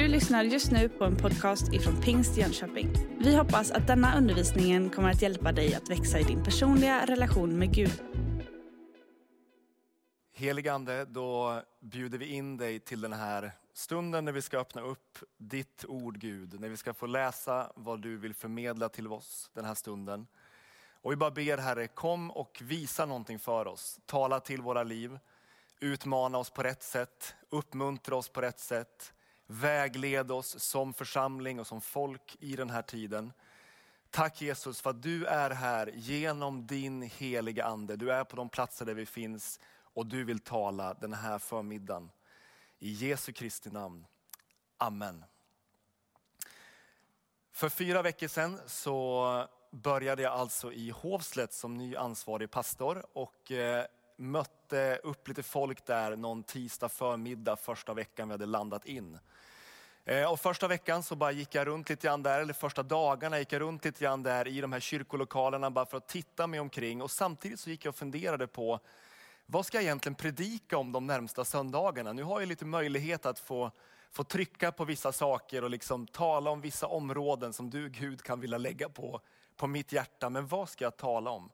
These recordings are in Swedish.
Du lyssnar just nu på en podcast ifrån Pingst Jönköping. Vi hoppas att denna undervisning kommer att hjälpa dig att växa i din personliga relation med Gud. Heligande, då bjuder vi in dig till den här stunden när vi ska öppna upp ditt ord Gud. När vi ska få läsa vad du vill förmedla till oss den här stunden. Och vi bara ber Herre, kom och visa någonting för oss. Tala till våra liv, utmana oss på rätt sätt, uppmuntra oss på rätt sätt. Vägled oss som församling och som folk i den här tiden. Tack Jesus för att du är här genom din heliga ande. Du är på de platser där vi finns och du vill tala den här förmiddagen. I Jesu Kristi namn. Amen. För fyra veckor sedan så började jag alltså i Hovslätt som ny ansvarig pastor och eh, mötte upp lite folk där någon tisdag förmiddag första veckan vi hade landat in. Eh, och första veckan så bara gick jag runt lite grann där, eller första dagarna gick jag runt lite grann där i de här kyrkolokalerna bara för att titta mig omkring. Och samtidigt så gick jag och funderade på vad ska jag egentligen predika om de närmsta söndagarna? Nu har jag lite möjlighet att få, få trycka på vissa saker och liksom tala om vissa områden som du Gud kan vilja lägga på, på mitt hjärta. Men vad ska jag tala om?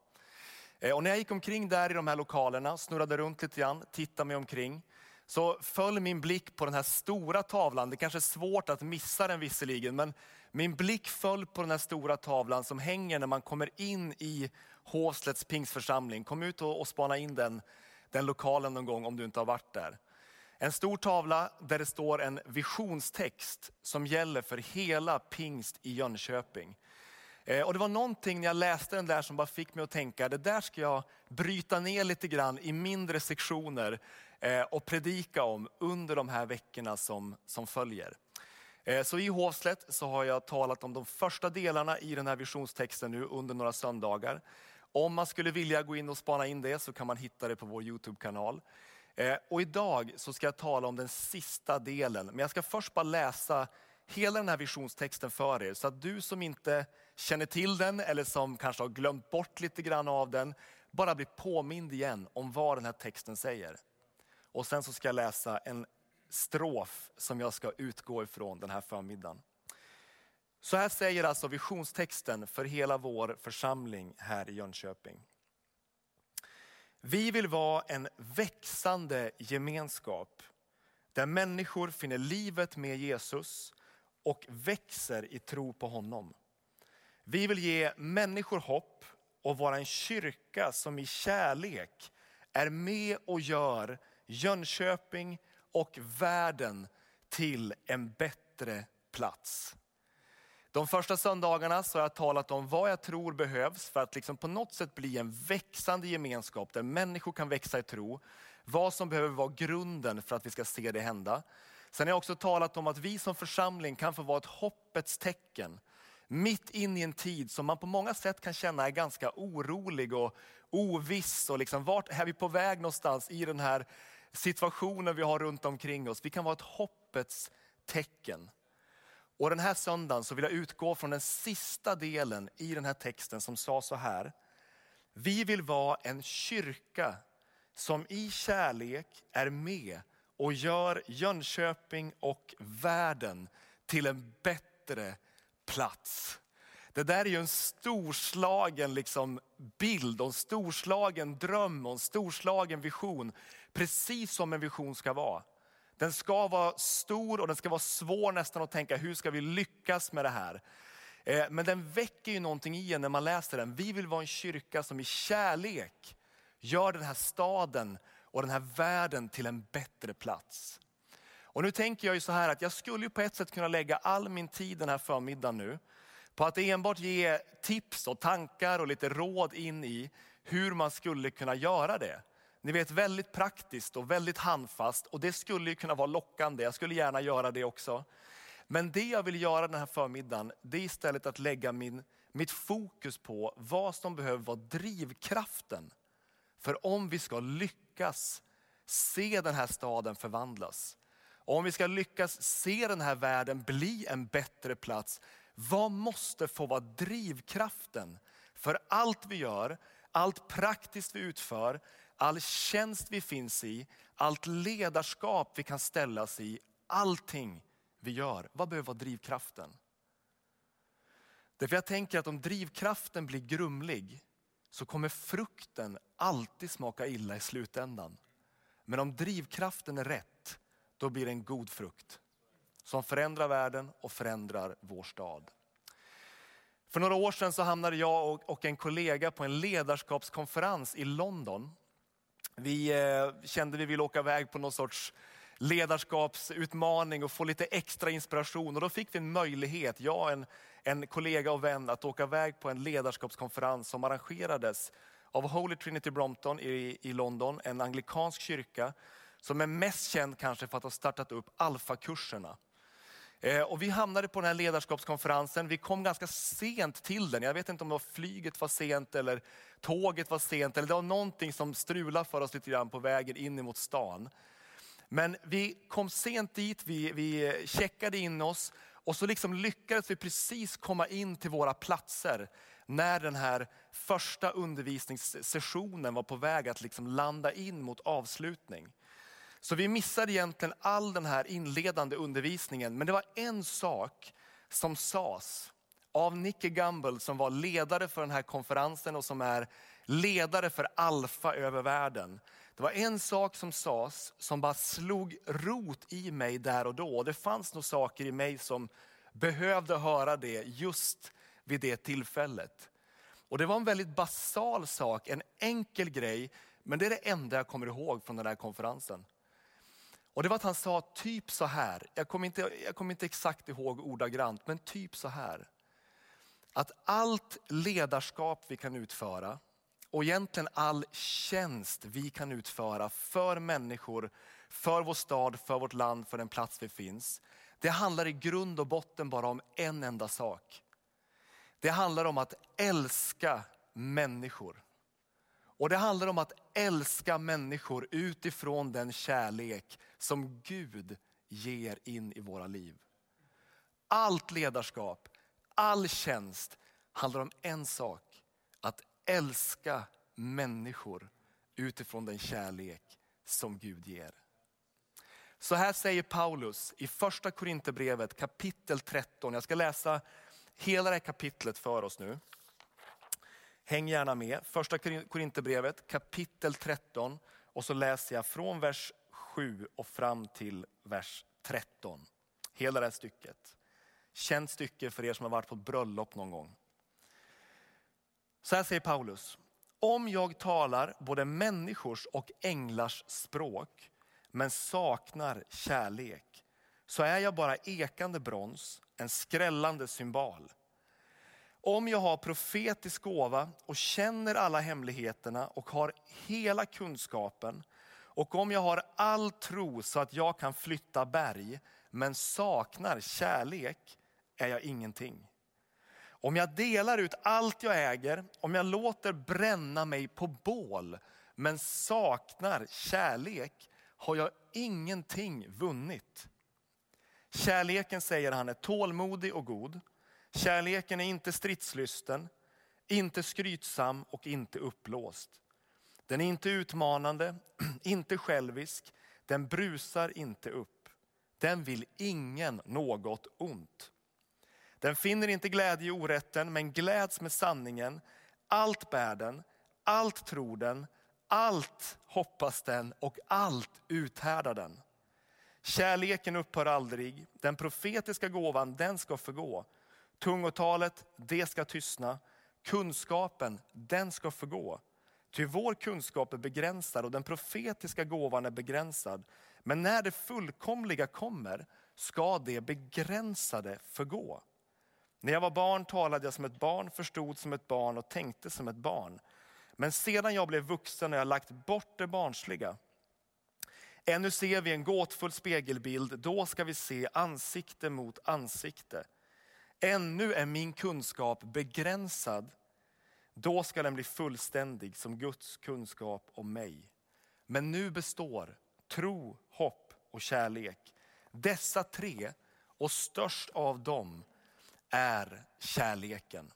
Eh, och när jag gick omkring där i de här lokalerna, snurrade runt lite grann, tittade mig omkring, så föll min blick på den här stora tavlan. Det kanske är svårt att missa den visserligen, men min blick föll på den här stora tavlan som hänger när man kommer in i Håslets pingsförsamling. Kom ut och, och spana in den, den lokalen någon gång om du inte har varit där. En stor tavla där det står en visionstext som gäller för hela pingst i Jönköping. Eh, och det var någonting när jag läste den där som bara fick mig att tänka, det där ska jag bryta ner lite grann i mindre sektioner eh, och predika om under de här veckorna som, som följer. Eh, så i Hovslätt så har jag talat om de första delarna i den här visionstexten nu under några söndagar. Om man skulle vilja gå in och spana in det så kan man hitta det på vår Youtube-kanal. Och idag så ska jag tala om den sista delen, men jag ska först bara läsa hela den här visionstexten för er. Så att du som inte känner till den eller som kanske har glömt bort lite grann av den, bara blir påmind igen om vad den här texten säger. Och sen så ska jag läsa en strof som jag ska utgå ifrån den här förmiddagen. Så här säger alltså visionstexten för hela vår församling här i Jönköping. Vi vill vara en växande gemenskap där människor finner livet med Jesus och växer i tro på honom. Vi vill ge människor hopp och vara en kyrka som i kärlek är med och gör Jönköping och världen till en bättre plats. De första söndagarna så har jag talat om vad jag tror behövs för att liksom på något sätt bli en växande gemenskap där människor kan växa i tro. Vad som behöver vara grunden för att vi ska se det hända. Sen har jag också talat om att vi som församling kan få vara ett hoppets tecken. Mitt in i en tid som man på många sätt kan känna är ganska orolig och oviss. Och liksom, vart är vi på väg någonstans i den här situationen vi har runt omkring oss? Vi kan vara ett hoppets tecken. Och den här söndagen så vill jag utgå från den sista delen i den här texten som sa så här. Vi vill vara en kyrka som i kärlek är med och gör Jönköping och världen till en bättre plats. Det där är ju en storslagen liksom bild en storslagen dröm och en storslagen vision. Precis som en vision ska vara. Den ska vara stor och den ska vara svår nästan att tänka, hur ska vi lyckas med det här? Eh, men den väcker ju någonting i en när man läser den. Vi vill vara en kyrka som i kärlek gör den här staden och den här världen till en bättre plats. Och nu tänker jag ju så här att jag skulle ju på ett sätt kunna lägga all min tid den här förmiddagen nu på att enbart ge tips och tankar och lite råd in i hur man skulle kunna göra det. Ni vet väldigt praktiskt och väldigt handfast och det skulle ju kunna vara lockande. Jag skulle gärna göra det också. Men det jag vill göra den här förmiddagen, det är istället att lägga min, mitt fokus på vad som behöver vara drivkraften. För om vi ska lyckas se den här staden förvandlas, om vi ska lyckas se den här världen bli en bättre plats, vad måste få vara drivkraften för allt vi gör, allt praktiskt vi utför, all tjänst vi finns i, allt ledarskap vi kan ställas i, allting vi gör, vad behöver vara drivkraften? Därför jag tänker att om drivkraften blir grumlig så kommer frukten alltid smaka illa i slutändan. Men om drivkraften är rätt, då blir det en god frukt. Som förändrar världen och förändrar vår stad. För några år sedan så hamnade jag och en kollega på en ledarskapskonferens i London. Vi kände kände vi ville åka iväg på någon sorts ledarskapsutmaning och få lite extra inspiration. Och då fick vi en möjlighet, jag en, en kollega och vän, att åka iväg på en ledarskapskonferens som arrangerades av Holy Trinity Brompton i, i London, en anglikansk kyrka som är mest känd kanske för att ha startat upp alfakurserna. Eh, och vi hamnade på den här ledarskapskonferensen. Vi kom ganska sent till den. Jag vet inte om det var flyget var sent eller tåget var sent. Eller det var någonting som strulade för oss lite grann på vägen in mot stan. Men vi kom sent dit, vi, vi checkade in oss och så liksom lyckades vi precis komma in till våra platser när den här första undervisningssessionen var på väg att liksom landa in mot avslutning. Så vi missade egentligen all den här inledande undervisningen. Men det var en sak som sades av Nicky Gamble som var ledare för den här konferensen och som är ledare för Alfa över världen. Det var en sak som sades som bara slog rot i mig där och då. Det fanns nog saker i mig som behövde höra det just vid det tillfället. Och det var en väldigt basal sak, en enkel grej, men det är det enda jag kommer ihåg från den här konferensen. Och det var att han sa typ så här, jag kommer inte, jag kommer inte exakt ihåg ordagrant, men typ så här. Att allt ledarskap vi kan utföra och egentligen all tjänst vi kan utföra för människor, för vår stad, för vårt land, för den plats vi finns. Det handlar i grund och botten bara om en enda sak. Det handlar om att älska människor. Och det handlar om att älska människor utifrån den kärlek som Gud ger in i våra liv. Allt ledarskap, all tjänst handlar om en sak. Att älska människor utifrån den kärlek som Gud ger. Så här säger Paulus i första Korinthierbrevet kapitel 13. Jag ska läsa hela det här kapitlet för oss nu. Häng gärna med. Första Korinthierbrevet kapitel 13 och så läser jag från vers 7 och fram till vers 13. Hela det här stycket. Känt stycke för er som har varit på ett bröllop någon gång. Så här säger Paulus. Om jag talar både människors och änglars språk men saknar kärlek så är jag bara ekande brons, en skrällande symbol. Om jag har profetisk gåva och känner alla hemligheterna och har hela kunskapen och om jag har all tro så att jag kan flytta berg men saknar kärlek är jag ingenting. Om jag delar ut allt jag äger, om jag låter bränna mig på bål men saknar kärlek har jag ingenting vunnit. Kärleken säger han är tålmodig och god. Kärleken är inte stridslysten, inte skrytsam och inte uppblåst. Den är inte utmanande, inte självisk, den brusar inte upp. Den vill ingen något ont. Den finner inte glädje i orätten men gläds med sanningen. Allt bär den, allt tror den, allt hoppas den och allt uthärdar den. Kärleken upphör aldrig, den profetiska gåvan den ska förgå. Tungotalet, det ska tystna. Kunskapen, den ska förgå. Ty vår kunskap är begränsad och den profetiska gåvan är begränsad. Men när det fullkomliga kommer ska det begränsade förgå. När jag var barn talade jag som ett barn, förstod som ett barn och tänkte som ett barn. Men sedan jag blev vuxen har jag lagt bort det barnsliga. Ännu ser vi en gåtfull spegelbild, då ska vi se ansikte mot ansikte. Ännu är min kunskap begränsad, då ska den bli fullständig som Guds kunskap om mig. Men nu består tro, hopp och kärlek. Dessa tre, och störst av dem, är kärleken.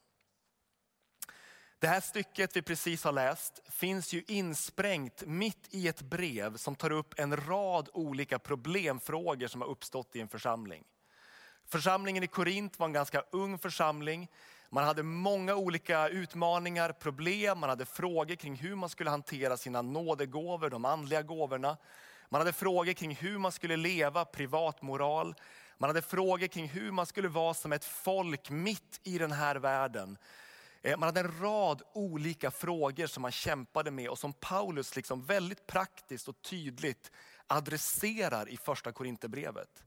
Det här stycket vi precis har läst finns ju insprängt mitt i ett brev som tar upp en rad olika problemfrågor som har uppstått i en församling. Församlingen i Korint var en ganska ung församling. Man hade många olika utmaningar, problem, man hade frågor kring hur man skulle hantera sina nådegåvor, de andliga gåvorna. Man hade frågor kring hur man skulle leva privatmoral. Man hade frågor kring hur man skulle vara som ett folk mitt i den här världen. Eh, man hade en rad olika frågor som man kämpade med och som Paulus liksom väldigt praktiskt och tydligt adresserar i första Korinthierbrevet.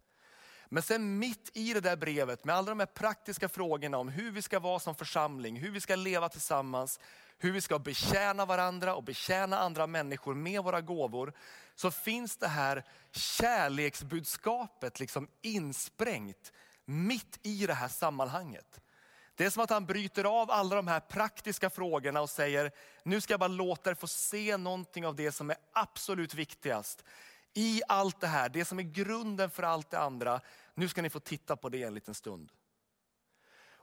Men sen mitt i det där brevet med alla de här praktiska frågorna om hur vi ska vara som församling, hur vi ska leva tillsammans, hur vi ska betjäna varandra och betjäna andra människor med våra gåvor. Så finns det här kärleksbudskapet liksom insprängt mitt i det här sammanhanget. Det är som att han bryter av alla de här praktiska frågorna och säger, nu ska jag bara låta er få se någonting av det som är absolut viktigast. I allt det här, det som är grunden för allt det andra. Nu ska ni få titta på det en liten stund.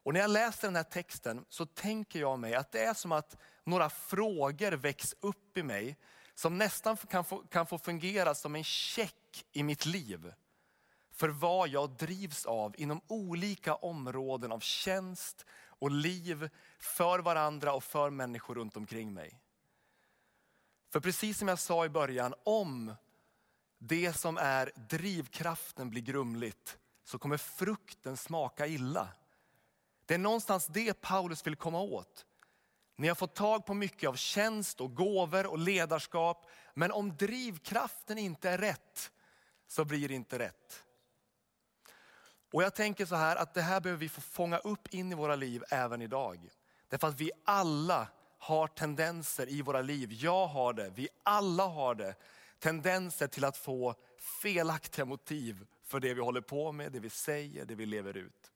Och när jag läser den här texten så tänker jag mig att det är som att några frågor väcks upp i mig som nästan kan få, kan få fungera som en check i mitt liv för vad jag drivs av inom olika områden av tjänst och liv för varandra och för människor runt omkring mig. För precis som jag sa i början, om det som är drivkraften blir grumligt så kommer frukten smaka illa. Det är någonstans det Paulus vill komma åt. Ni har fått tag på mycket av tjänst och gåvor och ledarskap. Men om drivkraften inte är rätt så blir det inte rätt. Och jag tänker så här att det här behöver vi få fånga upp in i våra liv även idag. Därför att vi alla har tendenser i våra liv. Jag har det, vi alla har det. Tendenser till att få felaktiga motiv för det vi håller på med, det vi säger, det vi lever ut.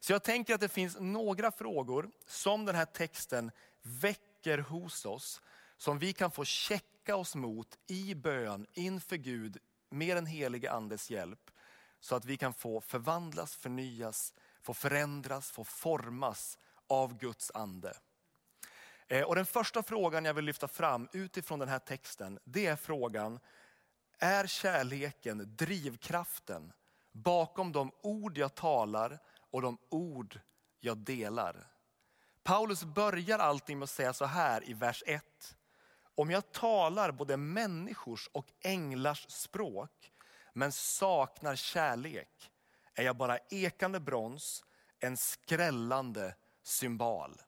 Så jag tänker att det finns några frågor som den här texten väcker hos oss. Som vi kan få checka oss mot i bön inför Gud med den helige andes hjälp. Så att vi kan få förvandlas, förnyas, få förändras, få formas av Guds ande. Eh, och den första frågan jag vill lyfta fram utifrån den här texten, det är frågan, är kärleken drivkraften bakom de ord jag talar och de ord jag delar? Paulus börjar allting med att säga så här i vers 1. Om jag talar både människors och änglars språk men saknar kärlek är jag bara ekande brons, en skrällande symbol.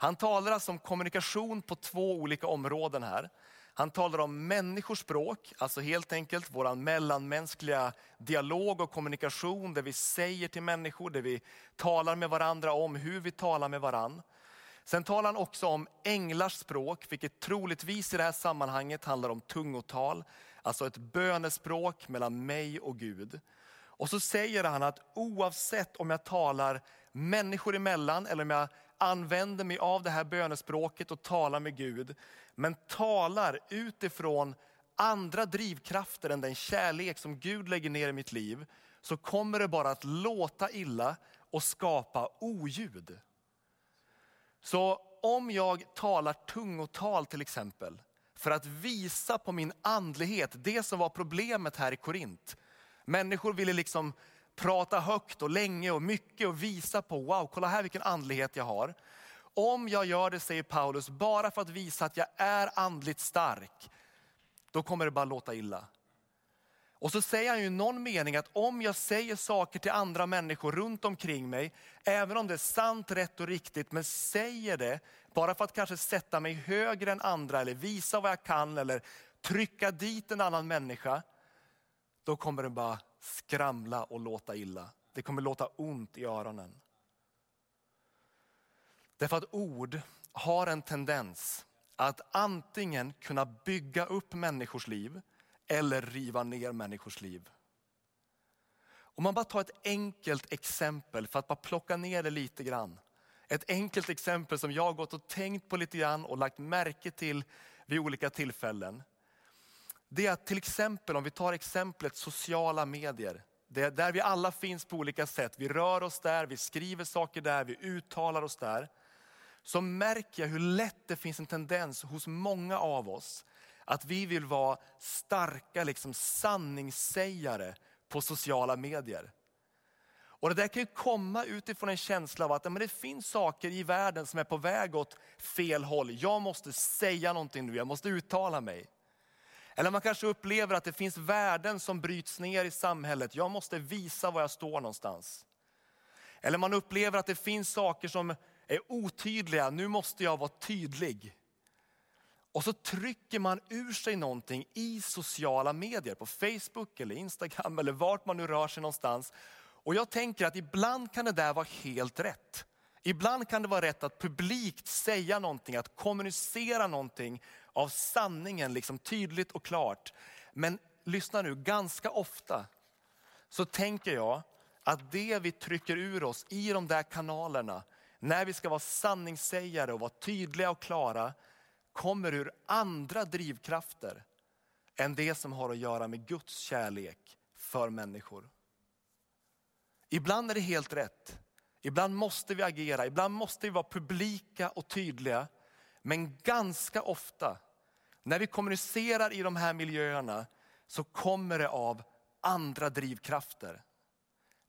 Han talar alltså om kommunikation på två olika områden här. Han talar om människors språk, alltså helt enkelt vår mellanmänskliga dialog och kommunikation det vi säger till människor, det vi talar med varandra om hur vi talar med varandra. Sen talar han också om änglars språk, vilket troligtvis i det här sammanhanget handlar om tungotal. Alltså ett bönespråk mellan mig och Gud. Och så säger han att oavsett om jag talar människor emellan eller om jag använder mig av det här bönespråket och talar med Gud. Men talar utifrån andra drivkrafter än den kärlek som Gud lägger ner i mitt liv. Så kommer det bara att låta illa och skapa oljud. Så om jag talar tungotal till exempel, för att visa på min andlighet, det som var problemet här i Korint. Människor ville liksom prata högt och länge och mycket och visa på, wow, kolla här vilken andlighet jag har. Om jag gör det, säger Paulus, bara för att visa att jag är andligt stark, då kommer det bara låta illa. Och så säger han ju i någon mening att om jag säger saker till andra människor runt omkring mig, även om det är sant, rätt och riktigt, men säger det bara för att kanske sätta mig högre än andra eller visa vad jag kan eller trycka dit en annan människa, då kommer det bara skramla och låta illa. Det kommer låta ont i öronen. Därför att ord har en tendens att antingen kunna bygga upp människors liv eller riva ner människors liv. Om man bara tar ett enkelt exempel för att bara plocka ner det lite grann. Ett enkelt exempel som jag har gått och tänkt på lite grann och lagt märke till vid olika tillfällen. Det är att till exempel, om vi tar exemplet sociala medier. Det där vi alla finns på olika sätt. Vi rör oss där, vi skriver saker där, vi uttalar oss där. Så märker jag hur lätt det finns en tendens hos många av oss att vi vill vara starka liksom sanningssägare på sociala medier. Och Det där kan ju komma utifrån en känsla av att men det finns saker i världen som är på väg åt fel håll. Jag måste säga någonting nu, jag måste uttala mig. Eller man kanske upplever att det finns värden som bryts ner i samhället. Jag måste visa var jag står någonstans. Eller man upplever att det finns saker som är otydliga. Nu måste jag vara tydlig. Och så trycker man ur sig någonting i sociala medier, på Facebook eller Instagram eller vart man nu rör sig någonstans. Och jag tänker att ibland kan det där vara helt rätt. Ibland kan det vara rätt att publikt säga någonting, att kommunicera någonting av sanningen liksom tydligt och klart. Men lyssna nu, ganska ofta så tänker jag att det vi trycker ur oss i de där kanalerna, när vi ska vara sanningssägare och vara tydliga och klara, kommer ur andra drivkrafter än det som har att göra med Guds kärlek för människor. Ibland är det helt rätt. Ibland måste vi agera, ibland måste vi vara publika och tydliga. Men ganska ofta när vi kommunicerar i de här miljöerna så kommer det av andra drivkrafter.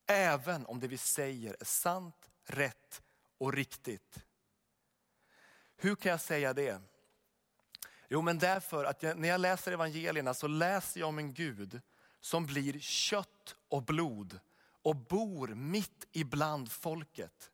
Även om det vi säger är sant, rätt och riktigt. Hur kan jag säga det? Jo men därför att jag, när jag läser evangelierna så läser jag om en Gud som blir kött och blod och bor mitt ibland folket.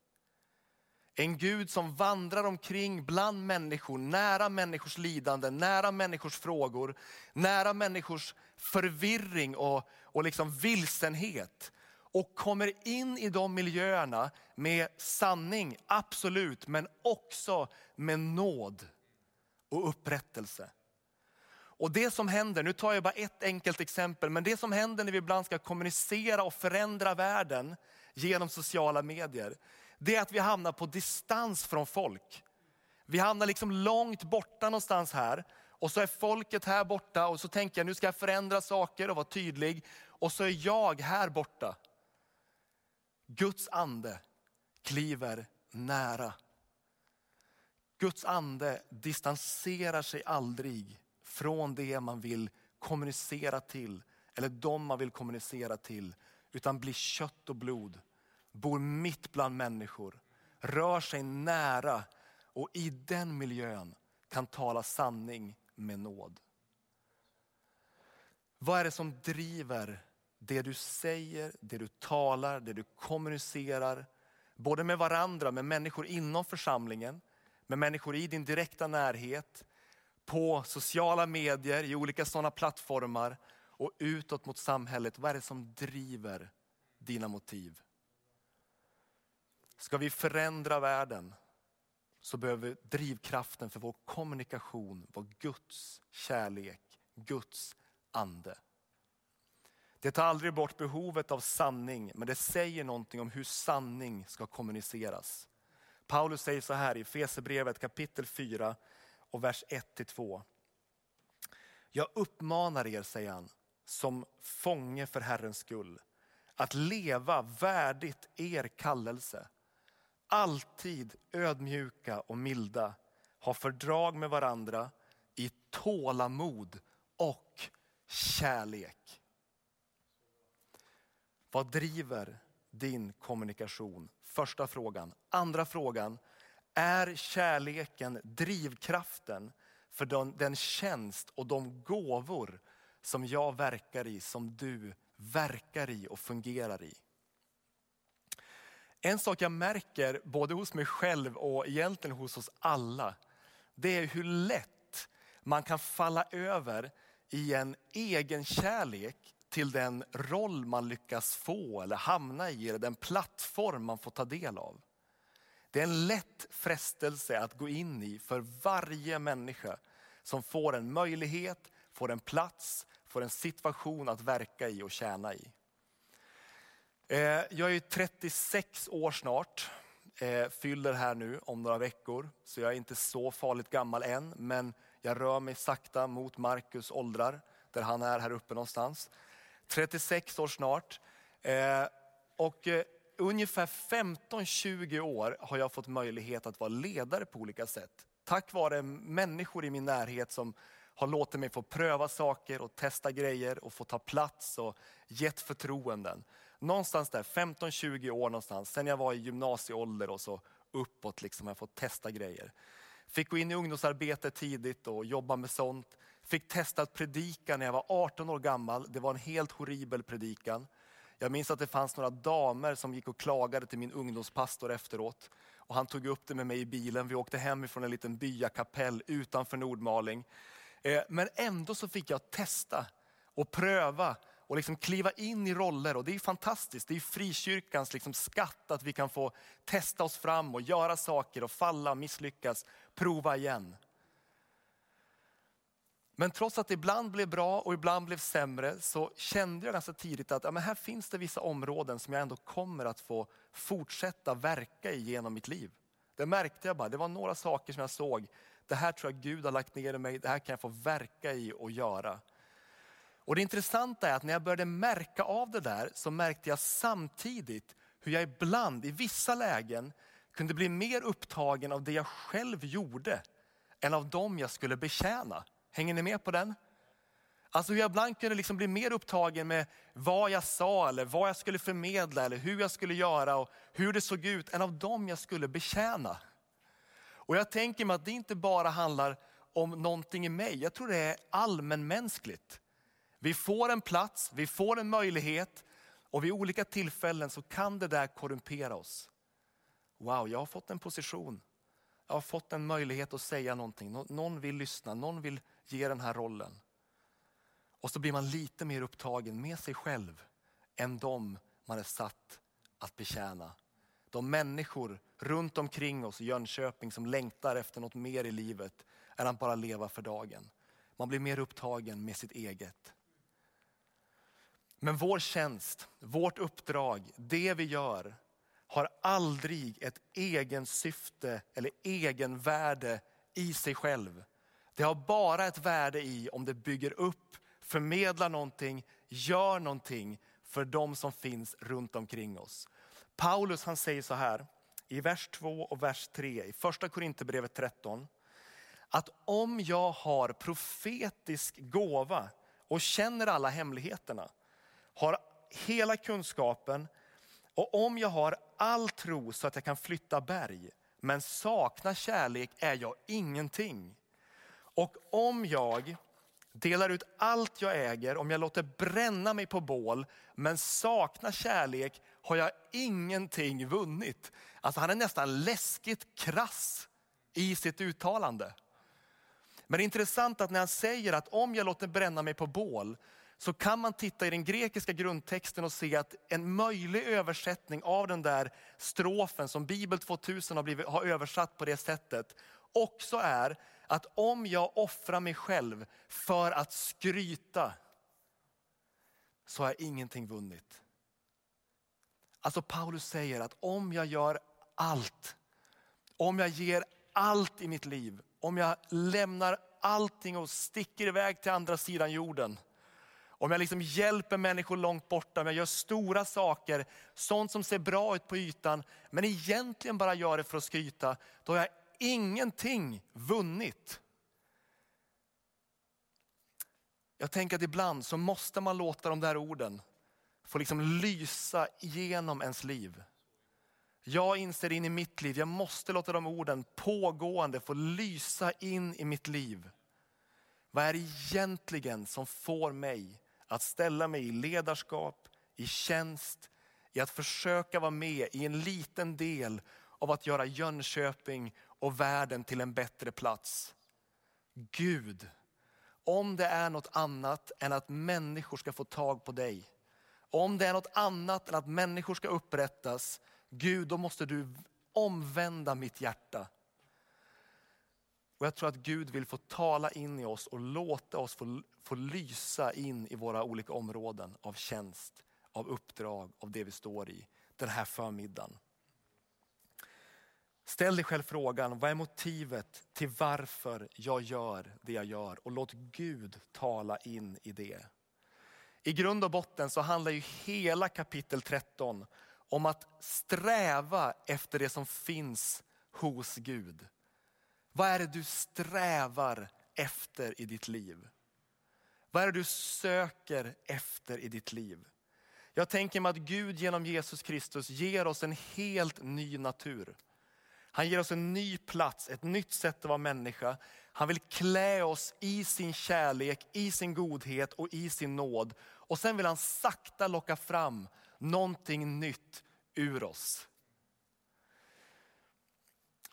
En Gud som vandrar omkring bland människor, nära människors lidande, nära människors frågor, nära människors förvirring och, och liksom vilsenhet. Och kommer in i de miljöerna med sanning, absolut, men också med nåd och upprättelse. Och det som händer, nu tar jag bara ett enkelt exempel, men det som händer när vi ibland ska kommunicera och förändra världen genom sociala medier, det är att vi hamnar på distans från folk. Vi hamnar liksom långt borta någonstans här och så är folket här borta och så tänker jag nu ska jag förändra saker och vara tydlig och så är jag här borta. Guds ande kliver nära. Guds ande distanserar sig aldrig från det man vill kommunicera till, eller de man vill kommunicera till, utan blir kött och blod, bor mitt bland människor, rör sig nära och i den miljön kan tala sanning med nåd. Vad är det som driver det du säger, det du talar, det du kommunicerar, både med varandra, med människor inom församlingen, med människor i din direkta närhet, på sociala medier, i olika sådana plattformar och utåt mot samhället. Vad är det som driver dina motiv? Ska vi förändra världen så behöver drivkraften för vår kommunikation vara Guds kärlek, Guds ande. Det tar aldrig bort behovet av sanning, men det säger någonting om hur sanning ska kommuniceras. Paulus säger så här i Fesebrevet kapitel 4, och vers 1-2. Jag uppmanar er, säger han, som fånge för Herrens skull, att leva värdigt er kallelse. Alltid ödmjuka och milda, ha fördrag med varandra i tålamod och kärlek. Vad driver din kommunikation? Första frågan. Andra frågan, är kärleken drivkraften för den, den tjänst och de gåvor som jag verkar i, som du verkar i och fungerar i. En sak jag märker både hos mig själv och egentligen hos oss alla, det är hur lätt man kan falla över i en egen kärlek till den roll man lyckas få eller hamna i, eller den plattform man får ta del av. Det är en lätt frestelse att gå in i för varje människa som får en möjlighet, får en plats, får en situation att verka i och tjäna i. Eh, jag är 36 år snart, eh, fyller här nu om några veckor, så jag är inte så farligt gammal än, men jag rör mig sakta mot Markus åldrar, där han är här uppe någonstans. 36 år snart. Eh, och ungefär 15-20 år har jag fått möjlighet att vara ledare på olika sätt. Tack vare människor i min närhet som har låtit mig få pröva saker och testa grejer och få ta plats och gett förtroenden. Någonstans där, 15-20 år någonstans, sen jag var i gymnasieålder och så uppåt liksom, har jag fått testa grejer. Fick gå in i ungdomsarbete tidigt och jobba med sånt. Fick testa att predika när jag var 18 år gammal. Det var en helt horribel predikan. Jag minns att det fanns några damer som gick och klagade till min ungdomspastor efteråt. Och han tog upp det med mig i bilen. Vi åkte hem från en liten byakapell utanför Nordmaling. Eh, men ändå så fick jag testa och pröva och liksom kliva in i roller. Och det är fantastiskt. Det är frikyrkans liksom skatt att vi kan få testa oss fram och göra saker och falla, misslyckas, prova igen. Men trots att det ibland blev bra och ibland blev sämre så kände jag ganska tidigt att ja, men här finns det vissa områden som jag ändå kommer att få fortsätta verka i genom mitt liv. Det märkte jag bara, det var några saker som jag såg. Det här tror jag Gud har lagt ner i mig, det här kan jag få verka i och göra. Och det intressanta är att när jag började märka av det där så märkte jag samtidigt hur jag ibland i vissa lägen kunde bli mer upptagen av det jag själv gjorde än av dem jag skulle betjäna. Hänger ni med på den? Alltså hur jag ibland kunde liksom bli mer upptagen med vad jag sa eller vad jag skulle förmedla eller hur jag skulle göra och hur det såg ut än av dem jag skulle betjäna. Och jag tänker mig att det inte bara handlar om någonting i mig, jag tror det är allmänmänskligt. Vi får en plats, vi får en möjlighet och vid olika tillfällen så kan det där korrumpera oss. Wow, jag har fått en position. Jag har fått en möjlighet att säga någonting. Någon vill lyssna, någon vill ge den här rollen. Och så blir man lite mer upptagen med sig själv än de man är satt att betjäna. De människor runt omkring oss i Jönköping som längtar efter något mer i livet än att bara leva för dagen. Man blir mer upptagen med sitt eget. Men vår tjänst, vårt uppdrag, det vi gör har aldrig ett egen syfte eller egenvärde i sig själv. Det har bara ett värde i om det bygger upp, förmedlar någonting, gör någonting för de som finns runt omkring oss. Paulus han säger så här i vers 2 och vers 3 i första Korinthierbrevet 13. Att om jag har profetisk gåva och känner alla hemligheterna, har hela kunskapen och om jag har all tro så att jag kan flytta berg, men saknar kärlek är jag ingenting. Och om jag delar ut allt jag äger, om jag låter bränna mig på bål, men saknar kärlek har jag ingenting vunnit. Alltså han är nästan läskigt krass i sitt uttalande. Men det är intressant att när han säger att om jag låter bränna mig på bål, så kan man titta i den grekiska grundtexten och se att en möjlig översättning av den där strofen som Bibel 2000 har, blivit, har översatt på det sättet, också är att om jag offrar mig själv för att skryta så har jag ingenting vunnit. Alltså Paulus säger att om jag gör allt, om jag ger allt i mitt liv, om jag lämnar allting och sticker iväg till andra sidan jorden. Om jag liksom hjälper människor långt borta, om jag gör stora saker, sånt som ser bra ut på ytan, men egentligen bara gör det för att skryta, då har jag ingenting vunnit. Jag tänker att ibland så måste man låta de där orden få liksom lysa igenom ens liv. Jag inser in i mitt liv, jag måste låta de orden pågående få lysa in i mitt liv. Vad är det egentligen som får mig att ställa mig i ledarskap, i tjänst, i att försöka vara med i en liten del av att göra Jönköping och världen till en bättre plats. Gud, om det är något annat än att människor ska få tag på dig, om det är något annat än att människor ska upprättas, Gud då måste du omvända mitt hjärta. Och jag tror att Gud vill få tala in i oss och låta oss få, få lysa in i våra olika områden av tjänst, av uppdrag, av det vi står i den här förmiddagen. Ställ dig själv frågan, vad är motivet till varför jag gör det jag gör? Och låt Gud tala in i det. I grund och botten så handlar ju hela kapitel 13 om att sträva efter det som finns hos Gud. Vad är det du strävar efter i ditt liv? Vad är det du söker efter i ditt liv? Jag tänker mig att Gud genom Jesus Kristus ger oss en helt ny natur. Han ger oss en ny plats, ett nytt sätt att vara människa. Han vill klä oss i sin kärlek, i sin godhet och i sin nåd. Och sen vill han sakta locka fram någonting nytt ur oss.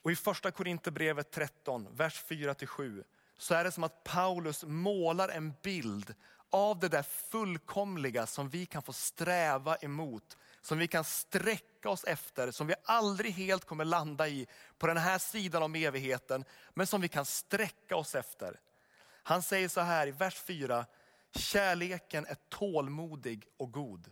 Och i första Korinthierbrevet 13, vers 4-7, så är det som att Paulus målar en bild av det där fullkomliga som vi kan få sträva emot. Som vi kan sträcka oss efter, som vi aldrig helt kommer landa i på den här sidan om evigheten. Men som vi kan sträcka oss efter. Han säger så här i vers 4, kärleken är tålmodig och god.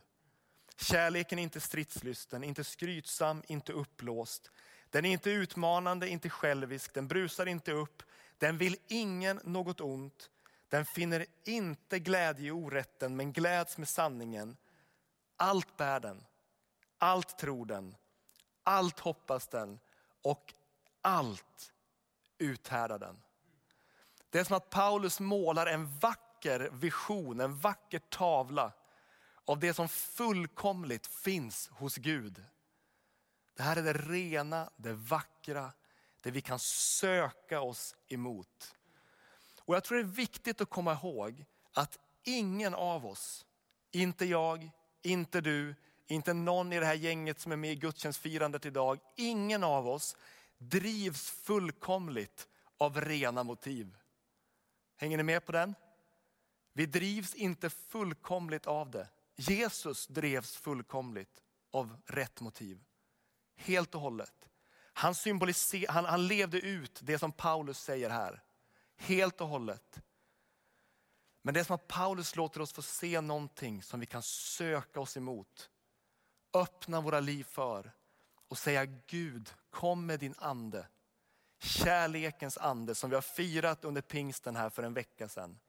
Kärleken är inte stridslysten, inte skrytsam, inte uppblåst. Den är inte utmanande, inte självisk, den brusar inte upp, den vill ingen något ont. Den finner inte glädje i orätten men gläds med sanningen. Allt bär den, allt tror den, allt hoppas den och allt uthärdar den. Det är som att Paulus målar en vacker vision, en vacker tavla av det som fullkomligt finns hos Gud. Det här är det rena, det vackra, det vi kan söka oss emot. Och jag tror det är viktigt att komma ihåg att ingen av oss, inte jag, inte du, inte någon i det här gänget som är med i gudstjänstfirandet idag, ingen av oss drivs fullkomligt av rena motiv. Hänger ni med på den? Vi drivs inte fullkomligt av det. Jesus drevs fullkomligt av rätt motiv. Helt och hållet. Han, symboliser, han, han levde ut det som Paulus säger här. Helt och hållet. Men det är som att Paulus låter oss få se någonting som vi kan söka oss emot. Öppna våra liv för och säga Gud, kom med din ande. Kärlekens ande som vi har firat under pingsten här för en vecka sedan.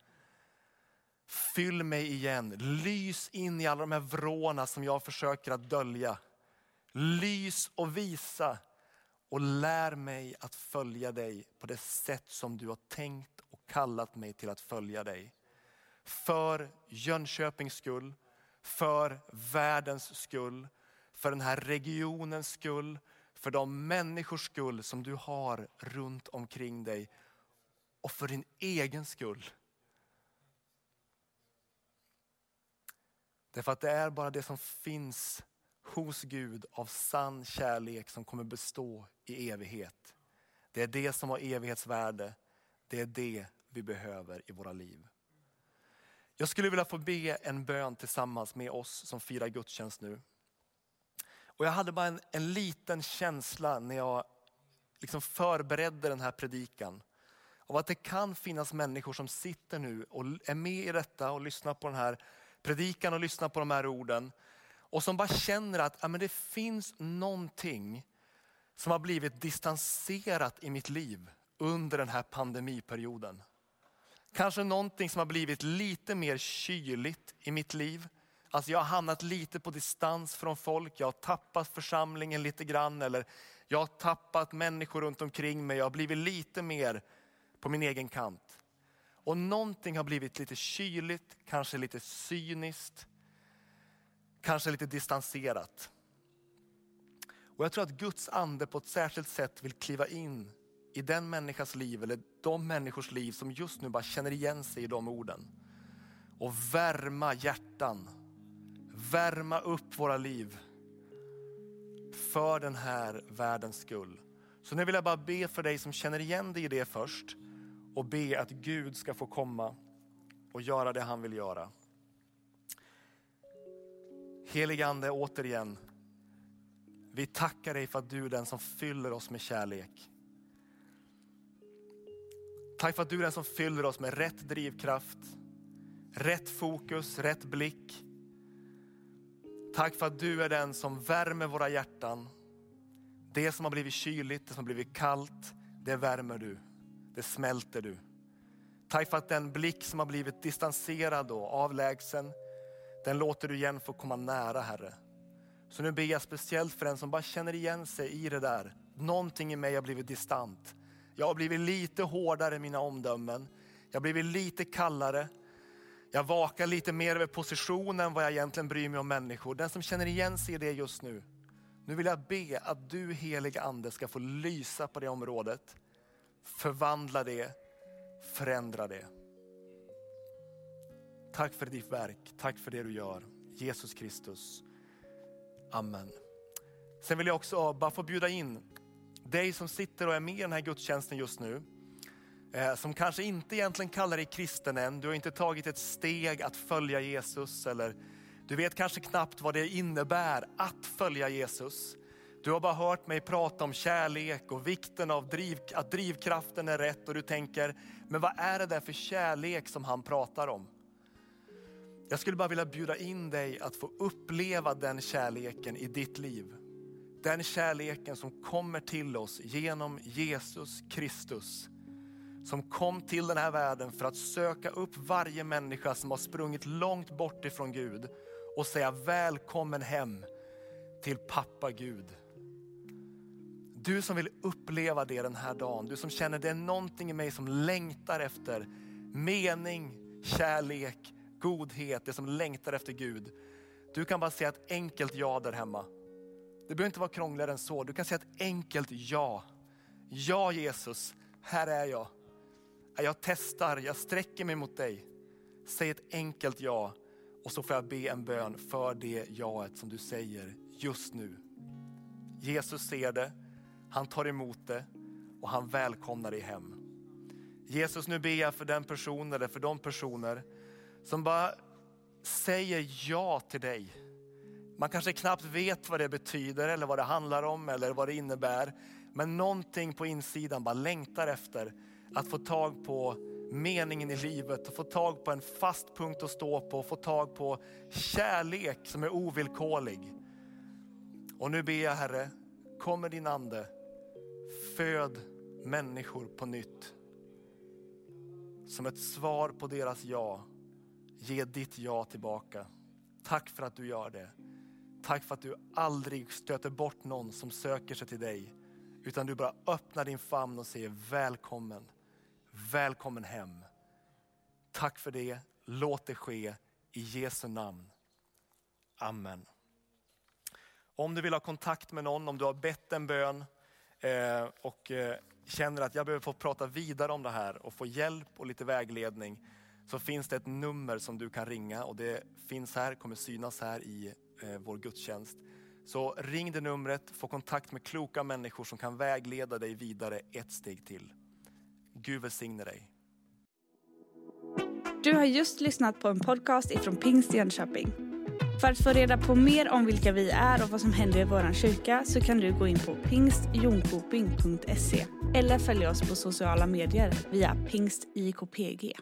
Fyll mig igen, lys in i alla de här vrårna som jag försöker att dölja. Lys och visa och lär mig att följa dig på det sätt som du har tänkt och kallat mig till att följa dig. För Jönköpings skull, för världens skull, för den här regionens skull, för de människors skull som du har runt omkring dig och för din egen skull. Därför att det är bara det som finns hos Gud av sann kärlek som kommer bestå i evighet. Det är det som har evighetsvärde. Det är det vi behöver i våra liv. Jag skulle vilja få be en bön tillsammans med oss som firar gudstjänst nu. Och jag hade bara en, en liten känsla när jag liksom förberedde den här predikan. Av att det kan finnas människor som sitter nu och är med i detta och lyssnar på den här predikan och lyssnar på de här orden. Och som bara känner att ja, men det finns någonting som har blivit distanserat i mitt liv under den här pandemiperioden. Kanske någonting som har blivit lite mer kyligt i mitt liv. Alltså jag har hamnat lite på distans från folk, jag har tappat församlingen lite grann eller jag har tappat människor runt omkring mig, jag har blivit lite mer på min egen kant. Och någonting har blivit lite kyligt, kanske lite cyniskt, kanske lite distanserat. Och jag tror att Guds ande på ett särskilt sätt vill kliva in i den människas liv eller de människors liv som just nu bara känner igen sig i de orden. Och värma hjärtan, värma upp våra liv för den här världens skull. Så nu vill jag bara be för dig som känner igen dig i det först och be att Gud ska få komma och göra det han vill göra. Helige Ande, återigen, vi tackar dig för att du är den som fyller oss med kärlek. Tack för att du är den som fyller oss med rätt drivkraft, rätt fokus, rätt blick. Tack för att du är den som värmer våra hjärtan. Det som har blivit kyligt, det som har blivit kallt, det värmer du. Det smälter du. Tack för att den blick som har blivit distanserad och avlägsen, den låter du igen få komma nära Herre. Så nu ber jag speciellt för den som bara känner igen sig i det där. Någonting i mig har blivit distant. Jag har blivit lite hårdare i mina omdömen. Jag har blivit lite kallare. Jag vakar lite mer över positionen än vad jag egentligen bryr mig om människor. Den som känner igen sig i det just nu. Nu vill jag be att du heliga ande ska få lysa på det området. Förvandla det, förändra det. Tack för ditt verk, tack för det du gör. Jesus Kristus. Amen. Sen vill jag också bara få bjuda in dig som sitter och är med i den här gudstjänsten just nu. Eh, som kanske inte egentligen kallar dig kristen än. Du har inte tagit ett steg att följa Jesus eller du vet kanske knappt vad det innebär att följa Jesus. Du har bara hört mig prata om kärlek och vikten av driv, att drivkraften är rätt och du tänker, men vad är det där för kärlek som han pratar om? Jag skulle bara vilja bjuda in dig att få uppleva den kärleken i ditt liv. Den kärleken som kommer till oss genom Jesus Kristus. Som kom till den här världen för att söka upp varje människa som har sprungit långt bort ifrån Gud och säga välkommen hem till pappa Gud. Du som vill uppleva det den här dagen, du som känner det är någonting i mig som längtar efter mening, kärlek, godhet, det som längtar efter Gud. Du kan bara säga ett enkelt ja där hemma. Det behöver inte vara krångligare än så. Du kan säga ett enkelt ja. Ja Jesus, här är jag. Jag testar, jag sträcker mig mot dig. Säg ett enkelt ja och så får jag be en bön för det jaet som du säger just nu. Jesus ser det, han tar emot det och han välkomnar dig hem. Jesus, nu ber jag för den personen eller för de personer som bara säger ja till dig. Man kanske knappt vet vad det betyder eller vad det handlar om eller vad det innebär. Men någonting på insidan bara längtar efter att få tag på meningen i livet och få tag på en fast punkt att stå på och få tag på kärlek som är ovillkorlig. Och nu ber jag Herre, kommer din ande, föd människor på nytt. Som ett svar på deras ja, ge ditt ja tillbaka. Tack för att du gör det. Tack för att du aldrig stöter bort någon som söker sig till dig. Utan du bara öppnar din famn och säger välkommen. Välkommen hem. Tack för det. Låt det ske i Jesu namn. Amen. Om du vill ha kontakt med någon, om du har bett en bön eh, och eh, känner att jag behöver få prata vidare om det här och få hjälp och lite vägledning så finns det ett nummer som du kan ringa och det finns här, kommer synas här i eh, vår gudstjänst. Så ring det numret, få kontakt med kloka människor som kan vägleda dig vidare ett steg till. Gud välsigne dig. Du har just lyssnat på en podcast ifrån Pingst Jönköping. För att få reda på mer om vilka vi är och vad som händer i vår kyrka så kan du gå in på pingstjonkoping.se eller följa oss på sociala medier via pingstjkpg.